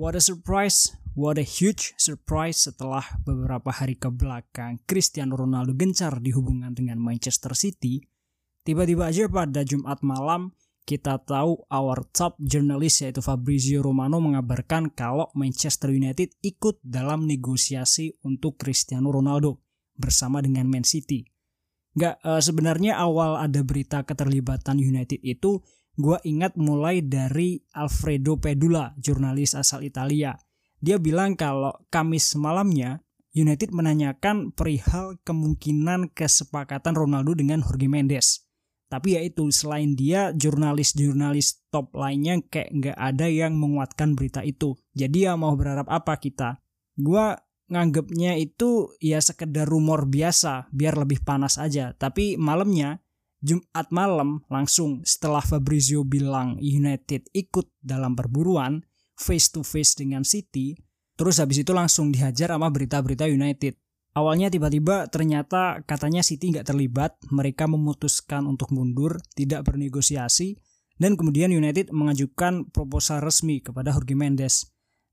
What a surprise, what a huge surprise setelah beberapa hari ke belakang Cristiano Ronaldo gencar dihubungkan dengan Manchester City. Tiba-tiba aja pada Jumat malam kita tahu our top journalist yaitu Fabrizio Romano mengabarkan kalau Manchester United ikut dalam negosiasi untuk Cristiano Ronaldo bersama dengan Man City. Gak uh, sebenarnya awal ada berita keterlibatan United itu gue ingat mulai dari Alfredo Pedula, jurnalis asal Italia. Dia bilang kalau Kamis malamnya United menanyakan perihal kemungkinan kesepakatan Ronaldo dengan Jorge Mendes. Tapi ya itu selain dia jurnalis-jurnalis top lainnya kayak nggak ada yang menguatkan berita itu. Jadi ya mau berharap apa kita? Gua nganggapnya itu ya sekedar rumor biasa biar lebih panas aja. Tapi malamnya Jumat malam langsung setelah Fabrizio bilang United ikut dalam perburuan face to face dengan City, terus habis itu langsung dihajar sama berita-berita United. Awalnya tiba-tiba ternyata katanya City nggak terlibat, mereka memutuskan untuk mundur, tidak bernegosiasi, dan kemudian United mengajukan proposal resmi kepada Jorge Mendes.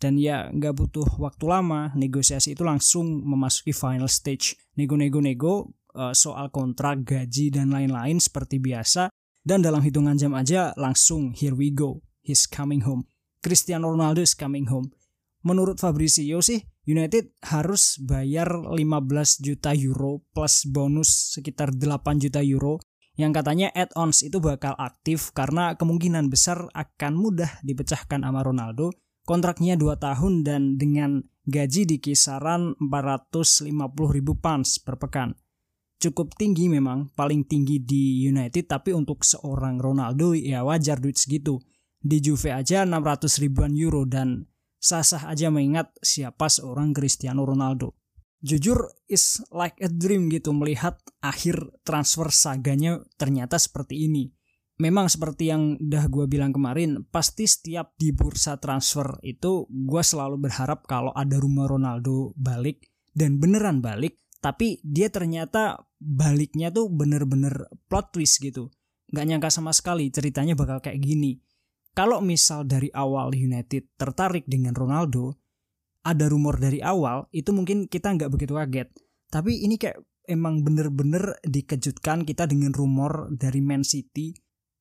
Dan ya nggak butuh waktu lama, negosiasi itu langsung memasuki final stage. Nego-nego-nego, uh, soal kontrak, gaji dan lain-lain seperti biasa dan dalam hitungan jam aja langsung here we go, he's coming home. Cristiano Ronaldo is coming home. Menurut Fabrizio sih, United harus bayar 15 juta euro plus bonus sekitar 8 juta euro yang katanya add-ons itu bakal aktif karena kemungkinan besar akan mudah dipecahkan sama Ronaldo. Kontraknya 2 tahun dan dengan gaji di kisaran 450 ribu pounds per pekan cukup tinggi memang, paling tinggi di United, tapi untuk seorang Ronaldo ya wajar duit segitu. Di Juve aja 600 ribuan euro dan sah-sah aja mengingat siapa seorang Cristiano Ronaldo. Jujur is like a dream gitu melihat akhir transfer saganya ternyata seperti ini. Memang seperti yang udah gue bilang kemarin, pasti setiap di bursa transfer itu gue selalu berharap kalau ada rumah Ronaldo balik dan beneran balik tapi dia ternyata baliknya tuh bener-bener plot twist gitu. Nggak nyangka sama sekali ceritanya bakal kayak gini. Kalau misal dari awal United tertarik dengan Ronaldo ada rumor dari awal itu mungkin kita nggak begitu kaget. Tapi ini kayak emang bener-bener dikejutkan kita dengan rumor dari Man City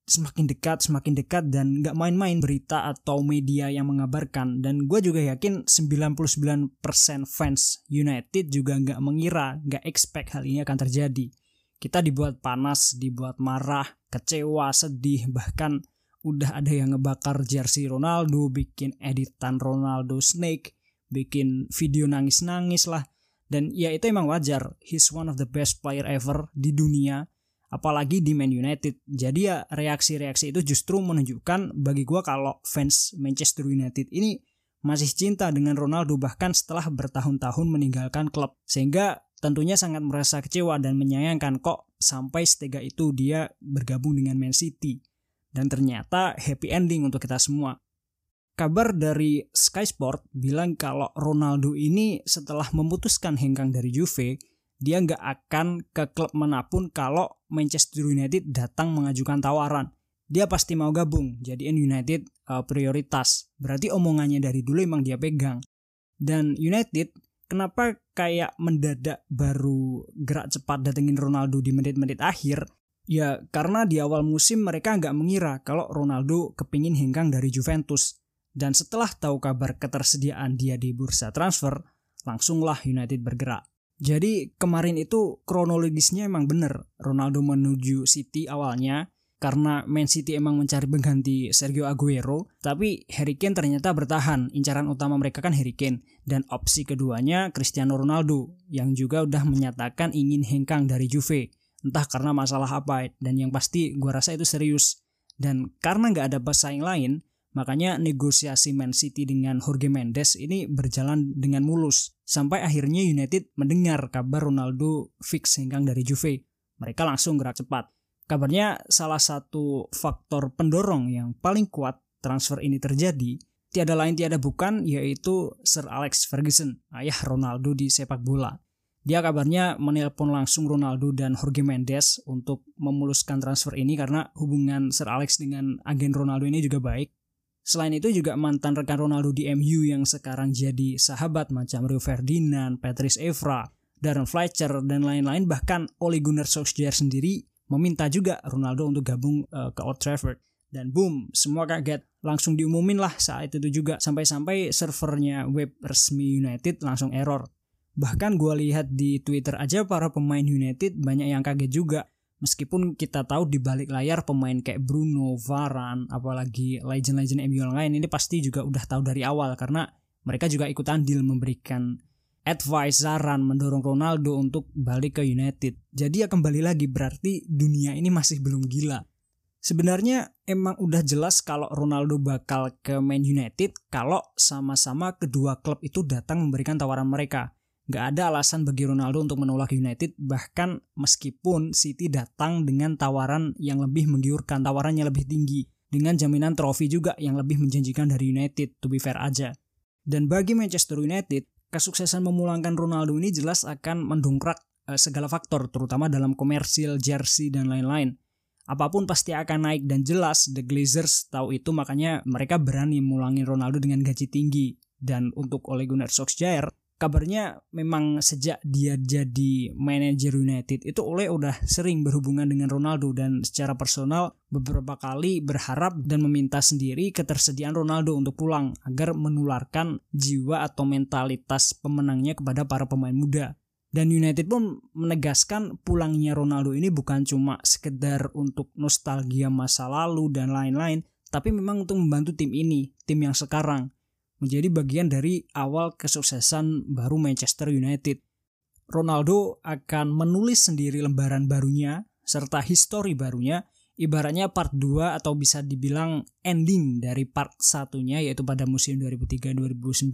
semakin dekat semakin dekat dan nggak main-main berita atau media yang mengabarkan. Dan gue juga yakin 99% fans United juga nggak mengira nggak expect hal ini akan terjadi. Kita dibuat panas dibuat marah kecewa sedih bahkan udah ada yang ngebakar jersey Ronaldo bikin editan Ronaldo Snake bikin video nangis-nangis lah. Dan ya itu emang wajar. He's one of the best player ever di dunia apalagi di Man United. Jadi ya reaksi-reaksi itu justru menunjukkan bagi gue kalau fans Manchester United ini masih cinta dengan Ronaldo bahkan setelah bertahun-tahun meninggalkan klub. Sehingga tentunya sangat merasa kecewa dan menyayangkan kok sampai setega itu dia bergabung dengan Man City. Dan ternyata happy ending untuk kita semua. Kabar dari Sky Sport bilang kalau Ronaldo ini setelah memutuskan hengkang dari Juve, dia nggak akan ke klub mana pun kalau Manchester United datang mengajukan tawaran. Dia pasti mau gabung, jadiin United uh, prioritas. Berarti omongannya dari dulu emang dia pegang. Dan United kenapa kayak mendadak baru gerak cepat datengin Ronaldo di menit-menit akhir? Ya karena di awal musim mereka nggak mengira kalau Ronaldo kepingin hengkang dari Juventus. Dan setelah tahu kabar ketersediaan dia di bursa transfer, langsunglah United bergerak. Jadi kemarin itu kronologisnya emang bener. Ronaldo menuju City awalnya karena Man City emang mencari pengganti Sergio Aguero, tapi Harry Kane ternyata bertahan. Incaran utama mereka kan Harry Kane dan opsi keduanya Cristiano Ronaldo yang juga udah menyatakan ingin hengkang dari Juve. Entah karena masalah apa dan yang pasti gua rasa itu serius. Dan karena nggak ada pesaing lain, Makanya negosiasi Man City dengan Jorge Mendes ini berjalan dengan mulus. Sampai akhirnya United mendengar kabar Ronaldo fix hengkang dari Juve. Mereka langsung gerak cepat. Kabarnya salah satu faktor pendorong yang paling kuat transfer ini terjadi tiada lain tiada bukan yaitu Sir Alex Ferguson, ayah Ronaldo di sepak bola. Dia kabarnya menelpon langsung Ronaldo dan Jorge Mendes untuk memuluskan transfer ini karena hubungan Sir Alex dengan agen Ronaldo ini juga baik Selain itu juga mantan rekan Ronaldo di MU yang sekarang jadi sahabat macam Rio Ferdinand, Patrice Evra, Darren Fletcher, dan lain-lain. Bahkan Ole Gunnar Solskjaer sendiri meminta juga Ronaldo untuk gabung uh, ke Old Trafford. Dan boom, semua kaget. Langsung diumumin lah saat itu juga. Sampai-sampai servernya web resmi United langsung error. Bahkan gue lihat di Twitter aja para pemain United banyak yang kaget juga meskipun kita tahu di balik layar pemain kayak Bruno, Varane, apalagi legend-legend MU yang lain ini pasti juga udah tahu dari awal karena mereka juga ikut andil memberikan advice, saran, mendorong Ronaldo untuk balik ke United. Jadi ya kembali lagi berarti dunia ini masih belum gila. Sebenarnya emang udah jelas kalau Ronaldo bakal ke Man United kalau sama-sama kedua klub itu datang memberikan tawaran mereka. Gak ada alasan bagi Ronaldo untuk menolak United bahkan meskipun City datang dengan tawaran yang lebih menggiurkan, tawarannya lebih tinggi dengan jaminan trofi juga yang lebih menjanjikan dari United, to be fair aja. Dan bagi Manchester United, kesuksesan memulangkan Ronaldo ini jelas akan mendongkrak eh, segala faktor terutama dalam komersil, jersey dan lain-lain. Apa pun pasti akan naik dan jelas The Glazers tahu itu makanya mereka berani mulangin Ronaldo dengan gaji tinggi. Dan untuk Ole Gunnar Solskjaer, kabarnya memang sejak dia jadi manajer United itu Ole udah sering berhubungan dengan Ronaldo dan secara personal beberapa kali berharap dan meminta sendiri ketersediaan Ronaldo untuk pulang agar menularkan jiwa atau mentalitas pemenangnya kepada para pemain muda. Dan United pun menegaskan pulangnya Ronaldo ini bukan cuma sekedar untuk nostalgia masa lalu dan lain-lain, tapi memang untuk membantu tim ini, tim yang sekarang menjadi bagian dari awal kesuksesan baru Manchester United. Ronaldo akan menulis sendiri lembaran barunya serta histori barunya ibaratnya part 2 atau bisa dibilang ending dari part satunya yaitu pada musim 2003-2009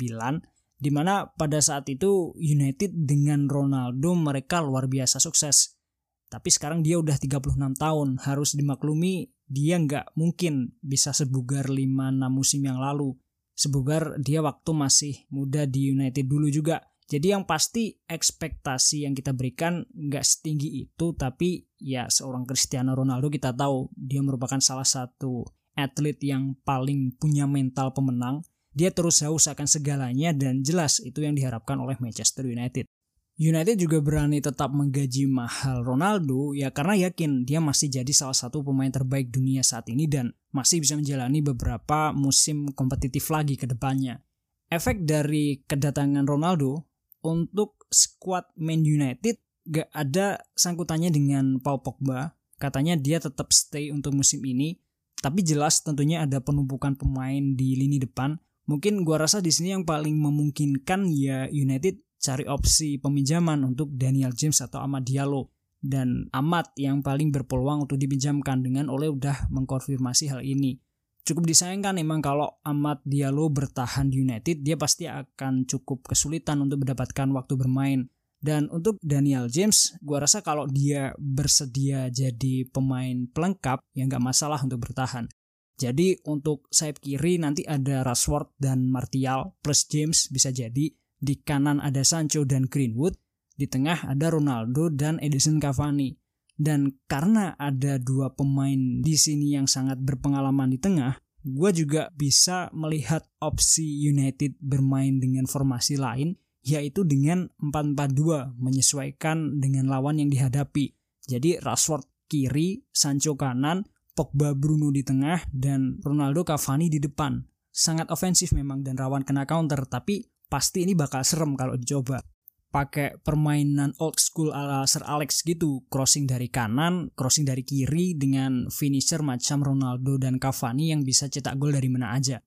di mana pada saat itu United dengan Ronaldo mereka luar biasa sukses. Tapi sekarang dia udah 36 tahun, harus dimaklumi dia nggak mungkin bisa sebugar 5-6 musim yang lalu sebugar dia waktu masih muda di United dulu juga. Jadi yang pasti ekspektasi yang kita berikan nggak setinggi itu, tapi ya seorang Cristiano Ronaldo kita tahu dia merupakan salah satu atlet yang paling punya mental pemenang. Dia terus haus akan segalanya dan jelas itu yang diharapkan oleh Manchester United. United juga berani tetap menggaji mahal Ronaldo ya karena yakin dia masih jadi salah satu pemain terbaik dunia saat ini dan masih bisa menjalani beberapa musim kompetitif lagi ke depannya. Efek dari kedatangan Ronaldo untuk squad Man United gak ada sangkutannya dengan Paul Pogba. Katanya dia tetap stay untuk musim ini, tapi jelas tentunya ada penumpukan pemain di lini depan. Mungkin gua rasa di sini yang paling memungkinkan ya United cari opsi peminjaman untuk Daniel James atau Amad Diallo dan Amat yang paling berpeluang untuk dipinjamkan dengan oleh udah mengkonfirmasi hal ini. Cukup disayangkan memang kalau Amat Diallo bertahan di United, dia pasti akan cukup kesulitan untuk mendapatkan waktu bermain. Dan untuk Daniel James, gua rasa kalau dia bersedia jadi pemain pelengkap, ya nggak masalah untuk bertahan. Jadi untuk sayap kiri nanti ada Rashford dan Martial plus James bisa jadi di kanan ada Sancho dan Greenwood, di tengah ada Ronaldo dan Edison Cavani. Dan karena ada dua pemain di sini yang sangat berpengalaman di tengah, gue juga bisa melihat opsi United bermain dengan formasi lain, yaitu dengan 4-4-2 menyesuaikan dengan lawan yang dihadapi. Jadi Rashford kiri, Sancho kanan, Pogba Bruno di tengah, dan Ronaldo Cavani di depan. Sangat ofensif memang dan rawan kena counter, tapi pasti ini bakal serem kalau dicoba. Pakai permainan old school ala Sir Alex gitu, crossing dari kanan, crossing dari kiri dengan finisher macam Ronaldo dan Cavani yang bisa cetak gol dari mana aja.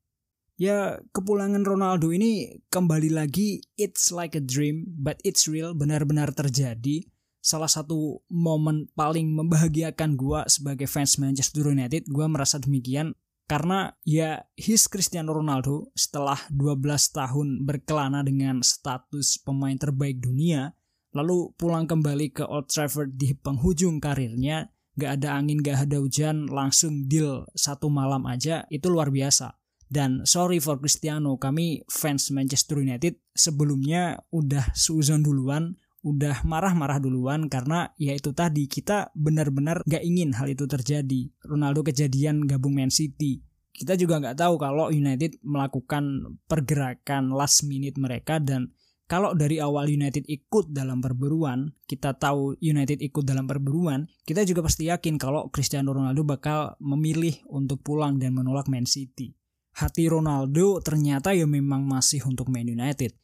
Ya, kepulangan Ronaldo ini kembali lagi it's like a dream, but it's real, benar-benar terjadi. Salah satu momen paling membahagiakan gua sebagai fans Manchester United, gua merasa demikian karena ya his Cristiano Ronaldo setelah 12 tahun berkelana dengan status pemain terbaik dunia, lalu pulang kembali ke Old Trafford di penghujung karirnya, gak ada angin, gak ada hujan, langsung deal satu malam aja, itu luar biasa. Dan sorry for Cristiano, kami fans Manchester United sebelumnya udah suzon duluan, udah marah-marah duluan karena ya itu tadi kita benar-benar gak ingin hal itu terjadi. Ronaldo kejadian gabung Man City. kita juga nggak tahu kalau United melakukan pergerakan last minute mereka dan kalau dari awal United ikut dalam perburuan, kita tahu United ikut dalam perburuan, kita juga pasti yakin kalau Cristiano Ronaldo bakal memilih untuk pulang dan menolak Man City. Hati Ronaldo ternyata ya memang masih untuk Man United.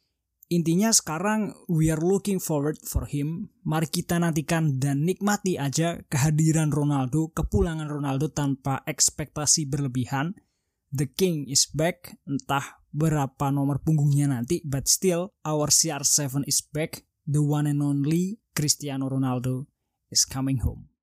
Intinya sekarang we are looking forward for him. Mari kita nantikan dan nikmati aja kehadiran Ronaldo, kepulangan Ronaldo tanpa ekspektasi berlebihan. The King is back, entah berapa nomor punggungnya nanti, but still our CR7 is back. The one and only Cristiano Ronaldo is coming home.